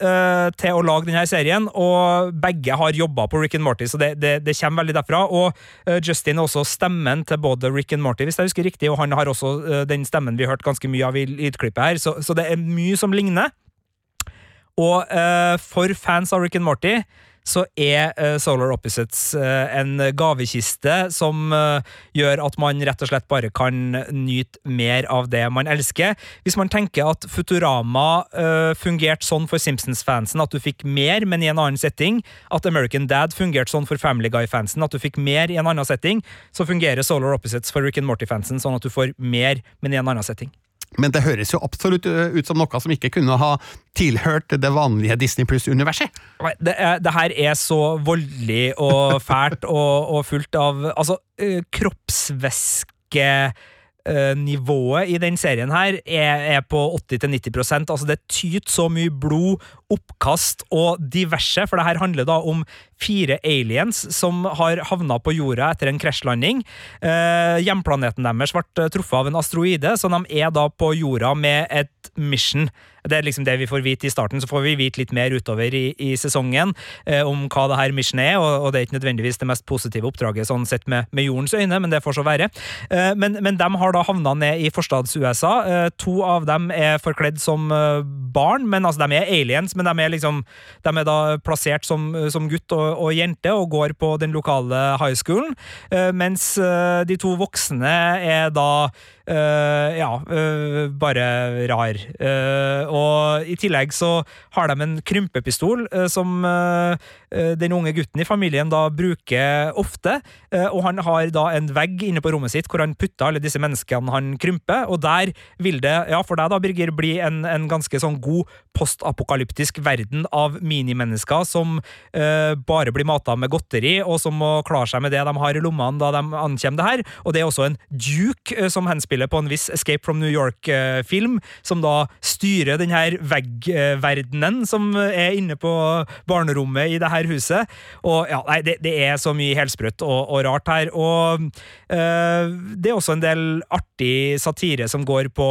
til å lage denne serien, og begge har jobba på Rick and Morty, så det, kommer veldig derfra. Og Justin er også stemmen til både Rick and Morty, hvis jeg husker riktig, og han har også uh, den stemmen vi hørte ganske mye av i lydklippet her, så, så, det er mye som ligner. Og uh, for fans av Rick and Morty så er uh, Solar Opposites uh, en gavekiste som uh, gjør at man rett og slett bare kan nyte mer av det man elsker. Hvis man tenker at Futurama fungerte sånn for Simpsons-fansen, at du fikk mer, men i en annen setting, at American Dad fungerte sånn for Family Guy-fansen, at du fikk mer i en annen setting, så fungerer Solar Opposites for Rick and Morty-fansen sånn at du får mer, men i en annen setting. Men det høres jo absolutt eh, ut som noe som ikke kunne ha tilhørt det vanlige Disney Pluss-universet. Det, det, her er så voldelig og fælt og, og fullt av Altså, kroppsvæske nivået i den serien her er, er på 80-90% Altså Det tyter så mye blod, oppkast og diverse, for det her handler da om fire aliens som har havna på jorda etter en krasjlanding. Eh, hjemplaneten deres ble truffet av en asteroide, så de er da på jorda med et mission. Det er liksom det vi får vite i starten, så får vi vite litt mer utover i, i sesongen eh, om hva det her missionet er, og, og, det er ikke nødvendigvis det mest positive oppdraget sånn sett med, med jordens øyne, men det får så være. Eh, men, men, de har da havna ned i forstads-USA. Eh, to av dem er forkledd som eh, barn, men altså de er aliens, men de er liksom de er da plassert som, som gutt og, og, jente og går på den lokale high schoolen, eh, mens eh, de to voksne er da Uh, ja, uh, bare rar. Uh, og i tillegg så har de en krympepistol som den unge gutten i familien da bruker ofte. og han har da en vegg inne på rommet sitt hvor han putter alle disse menneskene han krymper. Og der vil det, ja for deg da, Birger, bli en, en ganske sånn god postapokalyptisk verden av minimennesker som bare blir mata med godteri, og som må klare seg med det de har i lommene da de ankommer det her. Og det er også en duke som henspiller på en viss Escape from New York-film, som da styrer den her veggverdenen som er inne på barnerommet i det her huset. Og ja, nei, det, det er så mye helsprøtt og, og, rart her. Og øh, det er også en del artig satire som går på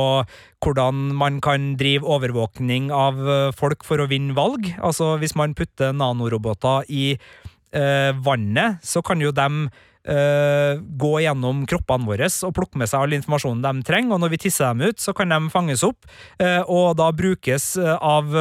hvordan man kan drive overvåkning av øh, folk for å vinne valg. Altså, hvis man putter nanoroboter i eh, vannet, så kan jo dem eh, gå gjennom kroppene våre og plukke med seg all informasjonen de trenger. Og når vi tisser dem ut, så kan de fanges opp, eh, og da brukes uh, av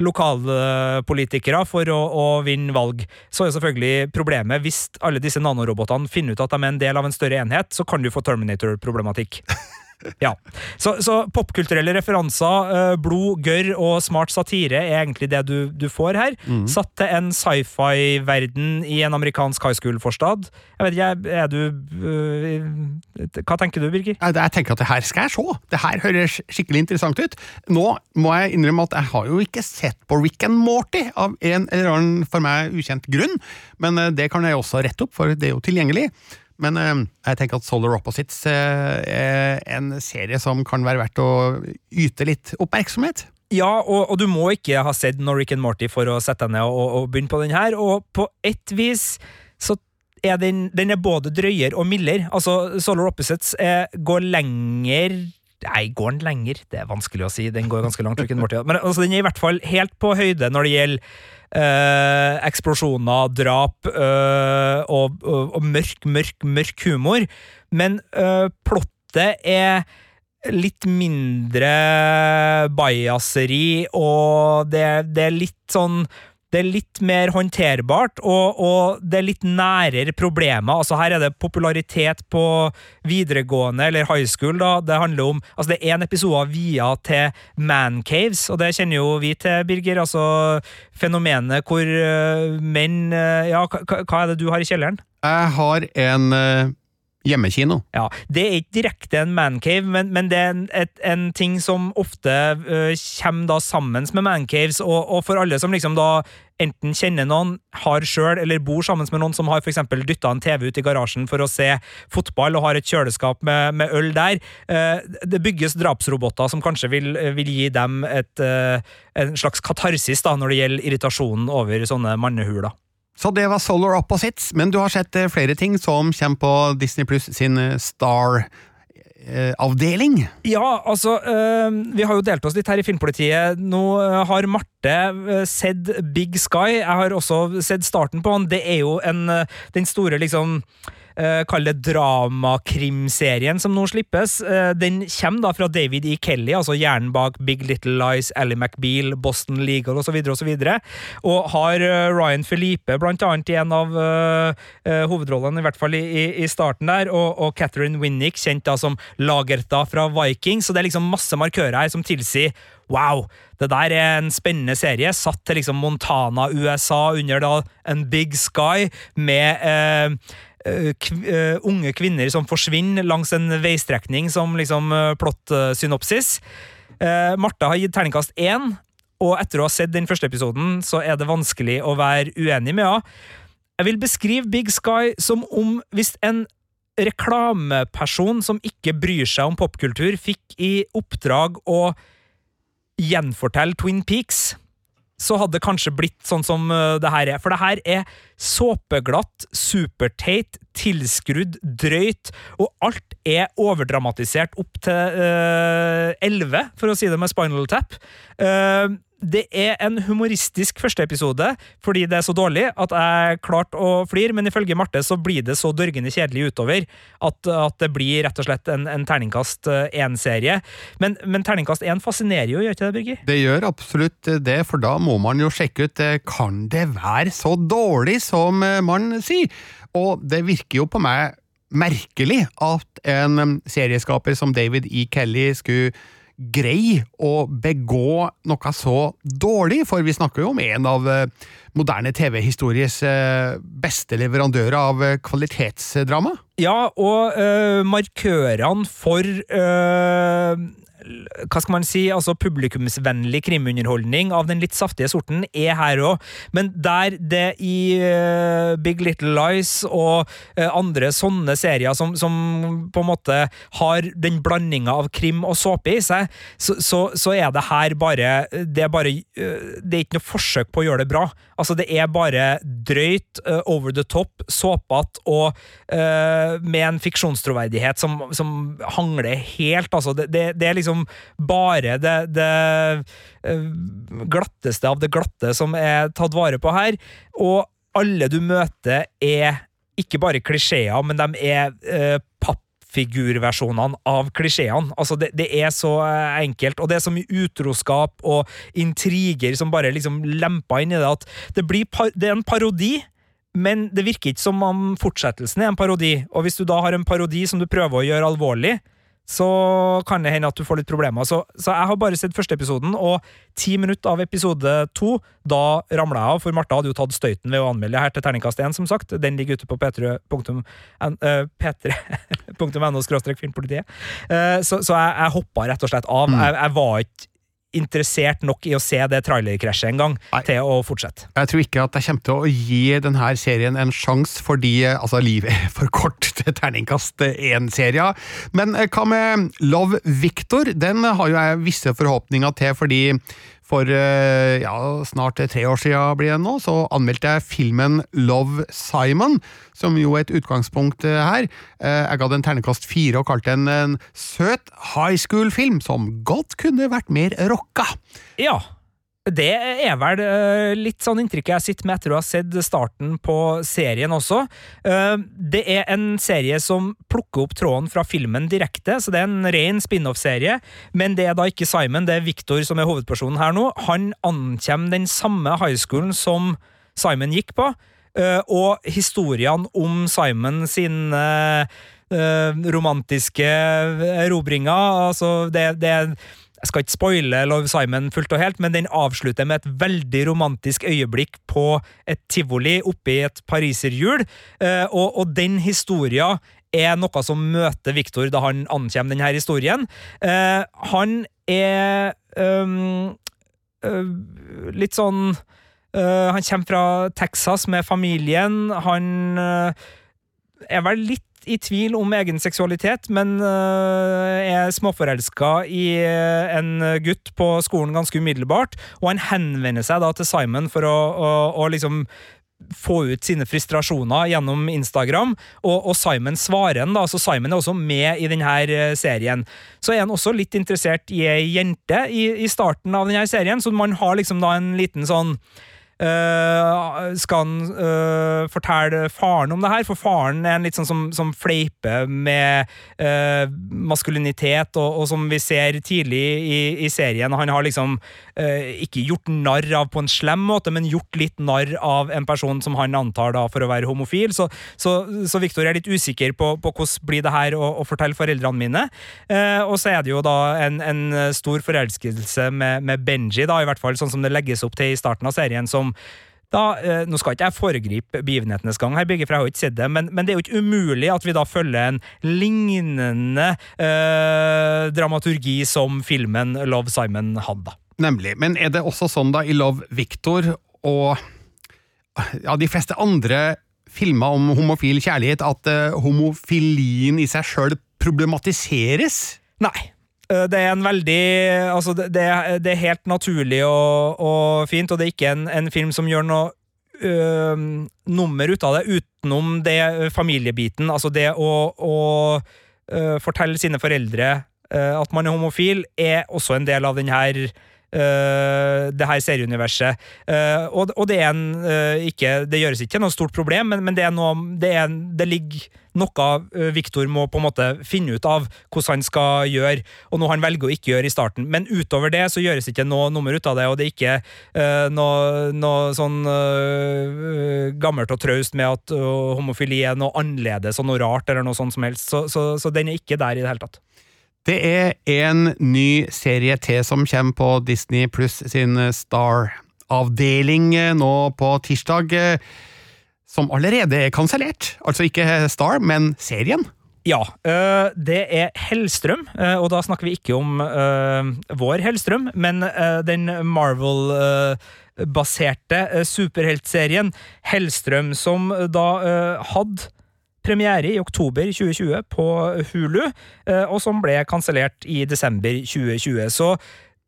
lokalpolitikere for å, å, vinne valg. Så er selvfølgelig problemet, hvis alle disse nanorobotene finner ut at de er en del av en større enhet, så kan du få Terminator-problematikk. Ja. Så, så popkulturelle referanser, eh, blod, gørr og smart satire er egentlig det du, du får her. Mm. Satt til en sci-fi-verden i en amerikansk high school-forstad. Jeg vet ikke, er du øh, Hva tenker du, Birger? Jeg, jeg tenker at det her skal jeg se. Det her høres skikkelig interessant ut. Nå må jeg innrømme at jeg har jo ikke sett på Rick and Morty av en eller annen for meg ukjent grunn, men eh, det kan jeg også rette opp, for det er jo tilgjengelig. Men eh, jeg tenker at Solar Opposites eh, er en serie som kan være verdt å yte litt oppmerksomhet. Ja, og, og du må ikke ha sett noe and Morty for å sette deg ned og, og begynne på den her, og på ett vis så er den, den er både drøyere og mildere. Altså, Solar Opposites eh, går lenger Nei, går den lenger? Det er vanskelig å si. Den går ganske langt. Men altså, den er i hvert fall helt på høyde når det gjelder øh, eksplosjoner, drap øh, og, og, og mørk, mørk, mørk humor. Men øh, plottet er litt mindre bajaseri, og det, det er litt sånn det er litt mer håndterbart, og, og, det er litt nærere problemer. Altså Her er det popularitet på videregående, eller high school. da. Det handler om, altså det er en episode via til mancaves, og det kjenner jo vi til, Birger. altså Fenomenet hvor uh, menn uh, Ja, hva er det du har i kjelleren? Jeg har en uh, hjemmekino. Ja, Det er ikke direkte en mancave, men, men det er en, et, en ting som ofte uh, kommer da sammen med mancaves, og, og, for alle som liksom da enten kjenner noen, har sjøl, eller bor sammen med noen som har f.eks. dytta en TV ut i garasjen for å se fotball og har et kjøleskap med, med øl der. Uh, det bygges drapsroboter som kanskje vil, vil gi dem et, uh, en slags katarsis da, når det gjelder irritasjonen over sånne mannehuler. Så det var Solar Opposites, men du har sett eh, flere ting som kommer på Disney Pluss sin eh, Star-avdeling? Ja, altså øh, Vi har jo delt oss litt her i Filmpolitiet. Nå har Marte sett Big Sky. Jeg har også sett starten på den. Det er jo en, den store liksom Kall det dramakrimserien som nå slippes. Uh, den kommer da fra David E. Kelly, altså hjernen bak Big Little Lies, Ally McBeal, Boston Legal osv., og, så videre, og har uh, Ryan Felipe blant annet i en av hovedrollene, i hvert fall i, i starten der, og, og Catherine Winnick, kjent da som Lagertha fra Vikings, så det er liksom masse markører her som tilsier Wow, det der er en spennende serie, satt til liksom Montana, USA, under da en big sky, med eh, unge kvinner som forsvinner langs en veistrekning som liksom uh, plott-synopsis. Martha har gitt terningkast én, og etter å ha sett den første episoden, så er det vanskelig å være uenig med henne. Jeg vil beskrive Big Sky som om hvis en reklameperson som ikke bryr seg om popkultur, fikk i oppdrag å gjenfortelle Twin Peaks så hadde det kanskje blitt sånn som det her er. For det her er såpeglatt, superteit, tilskrudd, drøyt, og alt er overdramatisert opp til elleve, uh, for å si det med Spinal Tap. Uh, det er en humoristisk førsteepisode fordi det er så dårlig at jeg klarte å flire, men ifølge Marte så blir det så dørgende kjedelig utover at, at det blir rett og slett en, en terningkast én-serie. Men, men, terningkast én fascinerer jo, gjør ikke det, Birger? Det gjør absolutt det, for da må man jo sjekke ut kan det være så dårlig som man sier. Og det virker jo på meg merkelig at en serieskaper som David E. Kelly skulle greie å begå noe så dårlig, for vi snakker jo om en av moderne TV-histories beste leverandører av kvalitetsdrama. Ja, og øh, markørene for øh hva skal man si, altså publikumsvennlig krimunderholdning av den litt saftige sorten er her òg, men der det i uh, Big Little Lies og uh, andre sånne serier som, som, på en måte har den blandinga av krim og såpe i seg, så, så, så, er det her bare Det er bare uh, Det er ikke noe forsøk på å gjøre det bra. Altså, det er bare drøyt, over the top, såpete og med en fiksjonstroverdighet som, som hangler helt, altså. Det, det, det er liksom liksom bare det, det glatteste av det glatte som er tatt vare på her. Og alle du møter, er ikke bare klisjeer, men de er eh, pappfigurversjonene av klisjeene. Altså, det, det, er så enkelt, og det er så mye utroskap og intriger som bare liksom lemper inn i det at det, blir det er en parodi. Men det virker ikke som om fortsettelsen er en parodi, og hvis du da har en parodi som du prøver å gjøre alvorlig, så kan det hende at du får litt problemer. Så, så jeg har bare sett første episoden, og ti minutter av episode to, da ramla jeg av, for Martha hadde jo tatt støyten ved å anmelde her til terningkast 1, som sagt. Den ligger ute på p3.no filmpolitiet. Eh, Så, så jeg, jeg hoppa rett og slett av. Jeg, jeg var ikke interessert nok i å se det trailerkrasjet en gang Nei. til å fortsette. Jeg tror ikke at jeg kommer til å gi denne serien en sjanse, fordi eh, altså, livet er for kort til terningkast én-serier. Men eh, hva med Love Victor? Den har jo jeg visse forhåpninger til, fordi for eh, ja, snart tre år siden blir det nå, så anmeldte jeg filmen Love Simon, som jo er et utgangspunkt eh, her. Eh, Jeg ga den ternekast fire og kalte den en søt high school-film som godt kunne vært mer rocka. Ja. Det er vel eh, litt sånn inntrykket jeg sitter med etter å ha sett starten på serien også. Eh, det er en serie som plukker opp tråden fra filmen direkte, så det er en ren spin-off-serie. Men det er da ikke Simon, det er Victor som er hovedpersonen her nå. Han ankommer den samme high schoolen som Simon gikk på, eh, og historiene om Simon sine eh, romantiske erobringer, altså det, det jeg skal ikke spoile Love Simon fullt og helt, men den avslutter med et veldig romantisk øyeblikk på et tivoli oppe i et pariserhjul, eh, og, og den historien er noe som møter Victor da han ankommer denne historien. Eh, han er øh, litt sånn Han kommer fra Texas med familien. Han er vel litt i tvil om egen seksualitet, men øh, er småforelska i øh, en gutt på skolen ganske umiddelbart, og han henvender seg da til Simon for å, å, å liksom få ut sine frustrasjoner gjennom Instagram, og, og Simon svarer han da, så Simon er også med i denne eh, serien. Så er han også litt interessert i ei jente i, i starten av denne serien, så man har liksom da en liten sånn Uh, skal han uh, fortelle faren om det her? For faren er en litt sånn som, som fleiper med uh, maskulinitet, og, og som vi ser tidlig i, i serien. Han har liksom ikke gjort narr av på en slem måte, men gjort litt narr av en person som han antar da for å være homofil. Så, så, så Victor er litt usikker på, på hvordan blir det her å, å fortelle foreldrene mine. og så er det jo da en, en stor forelskelse med, med Benji, da, i hvert fall sånn som det legges opp til i starten av serien, som da, eh, Nå skal ikke jeg foregripe begivenhetenes gang, her, Birger, for jeg har ikke sett det, men, men det er jo ikke umulig at vi da følger en lignende eh, dramaturgi som filmen Love Simon hadde. Nemlig. Men er det også sånn da i Love Victor og ja, de fleste andre filmer om homofil kjærlighet at eh, homofilien i seg sjøl problematiseres? Nei. Eh, Det er en veldig Altså, det, det er- helt naturlig og, og fint, og det er ikke en, en film som gjør noe øh, nummer ut av det, utenom det familiebiten. Altså det å, å øh, fortelle sine foreldre øh, at man er homofil, er også en del av den her øh, det her serieuniverset. Uh, og, og det er en uh, ikke, Det gjøres ikke noe stort problem, men, men det, er noe, det, er, en- det ligger noe Viktor må på en måte finne ut av hvordan han skal gjøre, og noe han velger å ikke gjøre i starten. Men utover det så gjøres ikke noe nummer ut av det, og det er ikke uh, noe, noe sånn uh, gammelt og traust med at uh, homofili er noe annerledes og noe rart eller noe sånt som helst. Så, så, så den er ikke der i det hele tatt. Det er en ny serie til som kommer på Disney pluss sin Star-avdeling eh, nå på tirsdag, eh, som allerede er kansellert. Altså ikke Star, men serien. Ja, øh, det er Hellstrøm, og da snakker vi ikke om vår Hellstrøm, men den Marvel-baserte øh, superheltserien Hellstrøm, som da hadde premiere i oktober 2020 på Hulu, øh, og som ble kansellert i desember 2020. Så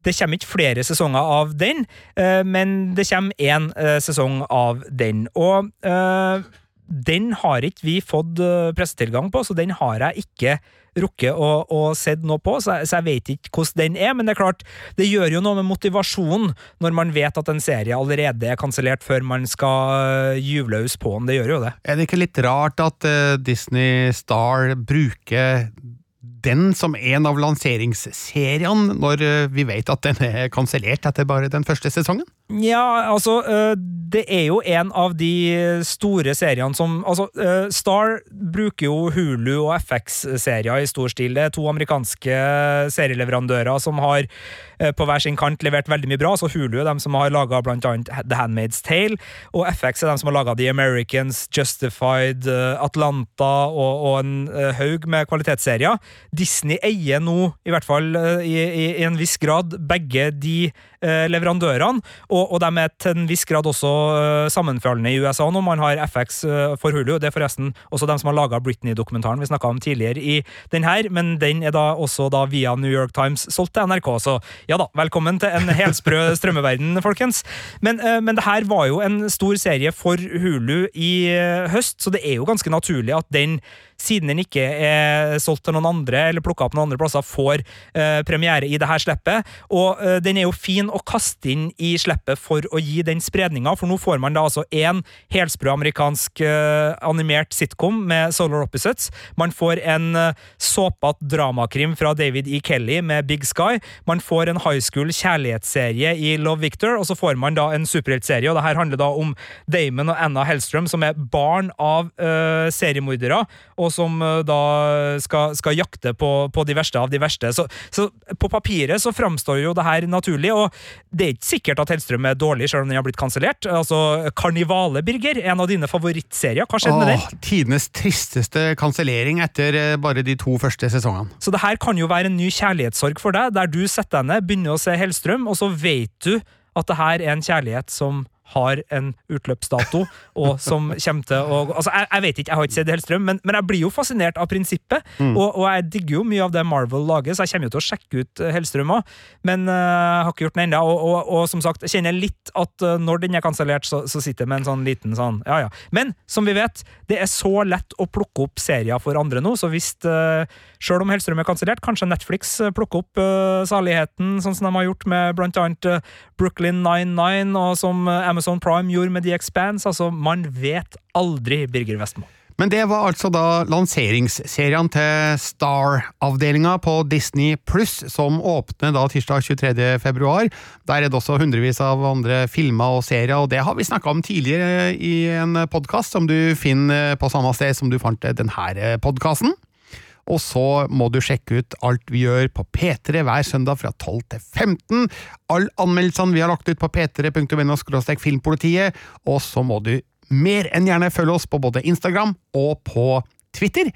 det kommer ikke flere sesonger av den, øh, men det kommer én øh, sesong av den. Og den har ikke vi fått øh, pressetilgang på, så den har jeg ikke rukket å, å sett noe på, så jeg, så jeg vet ikke hvordan den er. Men det er klart, det gjør jo noe med motivasjonen når man vet at en serie allerede er kansellert før man skal gyve løs på den. Det gjør jo det. Er det ikke litt rart at eh, Disney Star bruker den som en av lanseringsseriene, når eh, vi vet at den er kansellert etter bare den første sesongen? Ja, altså øh, Det er jo en av de store seriene som Altså, øh, Star bruker jo Hulu og FX-serier i stor stil. Det er to amerikanske serieleverandører som har på hver sin kant levert veldig mye bra. Så Hulu er dem som har laga annet The Handmaid's Tale, og FX er dem som har laga The Americans, Justified, Atlanta og, og en haug med kvalitetsserier. Disney eier nå, i hvert fall øh, i, i, i en viss grad, begge de eh, leverandørene. Og, og de er til en viss grad også eh, sammenfallende i USA nå. Man har FX eh, for Hulu. Det er forresten også dem som har laga Britney-dokumentaren vi snakka om tidligere i den her, men den er da også da via New York Times solgt til NRK. Så ja da, velkommen til en helsprø strømmeverden, folkens. Men, eh, men det her var jo en stor serie for Hulu i høst, så det er jo ganske naturlig at den siden den ikke er solgt til noen andre eller plukka opp noen andre plasser, får eh, premiere i det her slippet. Og eh, den er jo fin å kaste inn i slippet for å gi den spredninga, for nå får man da altså én helsprø amerikansk eh, animert sitcom med Solar Opposites. Man får en eh, såpete dramakrim fra David E. Kelly med Big Sky. Man får en high school kjærlighetsserie i Love Victor, og så får man da en superheltserie, og det her handler da om Damon og Anna Hellstrøm, som er barn av eh, seriemordere. og og som uh, da skal, skal jakte på, på, de verste av de verste. Så, så, på papiret så framstår jo det her naturlig, og det er ikke sikkert at Hellstrøm er dårlig, selv om den har blitt kansellert. Altså, Karnivale, Birger, en av dine favorittserier. Hva skjedde med den? Tidenes tristeste kansellering etter eh, bare de to første sesongene. Så det her kan jo være en ny kjærlighetssorg for deg, der du setter deg ned, begynner å se Hellstrøm, og så vet du at det her er en kjærlighet som har en utløpsdato, og som kommer til å Altså, jeg, jeg vet ikke, jeg har ikke sett Hellstrøm, men, men jeg blir jo fascinert av prinsippet, mm. og, og, jeg digger jo mye av det Marvel lager, så jeg kommer jo til å sjekke ut eh, Hellstrøm òg, men uh, jeg har ikke gjort den ennå. Og, og, og, som sagt, jeg kjenner litt at uh, når den er kansellert, så, så, sitter jeg med en sånn liten sånn ja ja. Men som vi vet, det er så lett å plukke opp serier for andre nå, så hvis uh, Sjøl om Hellstrøm er kansellert, kanskje Netflix plukker opp uh, Saligheten, sånn som de har gjort med blant annet Brooklyn 99, og som Amazon Prime gjorde med The Expanse. Altså, man vet aldri, Birger Vestmo. Men det var altså da lanseringsserien til Star-avdelinga på Disney pluss, som åpner da tirsdag 23. februar. Der er det også hundrevis av andre filmer og serier, og det har vi snakka om tidligere i en podkast som du finner på samme sted som du fant denne podkasten. Og så må du sjekke ut alt vi gjør på P3 hver søndag fra 12 til 15. Alle anmeldelsene vi har lagt ut på p3.no filmpolitiet, og så må du mer enn gjerne følge oss på både Instagram og på Twitter.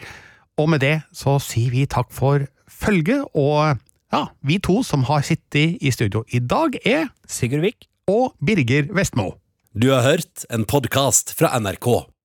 Og med det så sier vi takk for følget, og ja, vi to som har sittet i studio i dag, er Sigurd Vik og Birger Vestmo. Du har hørt en podkast fra NRK.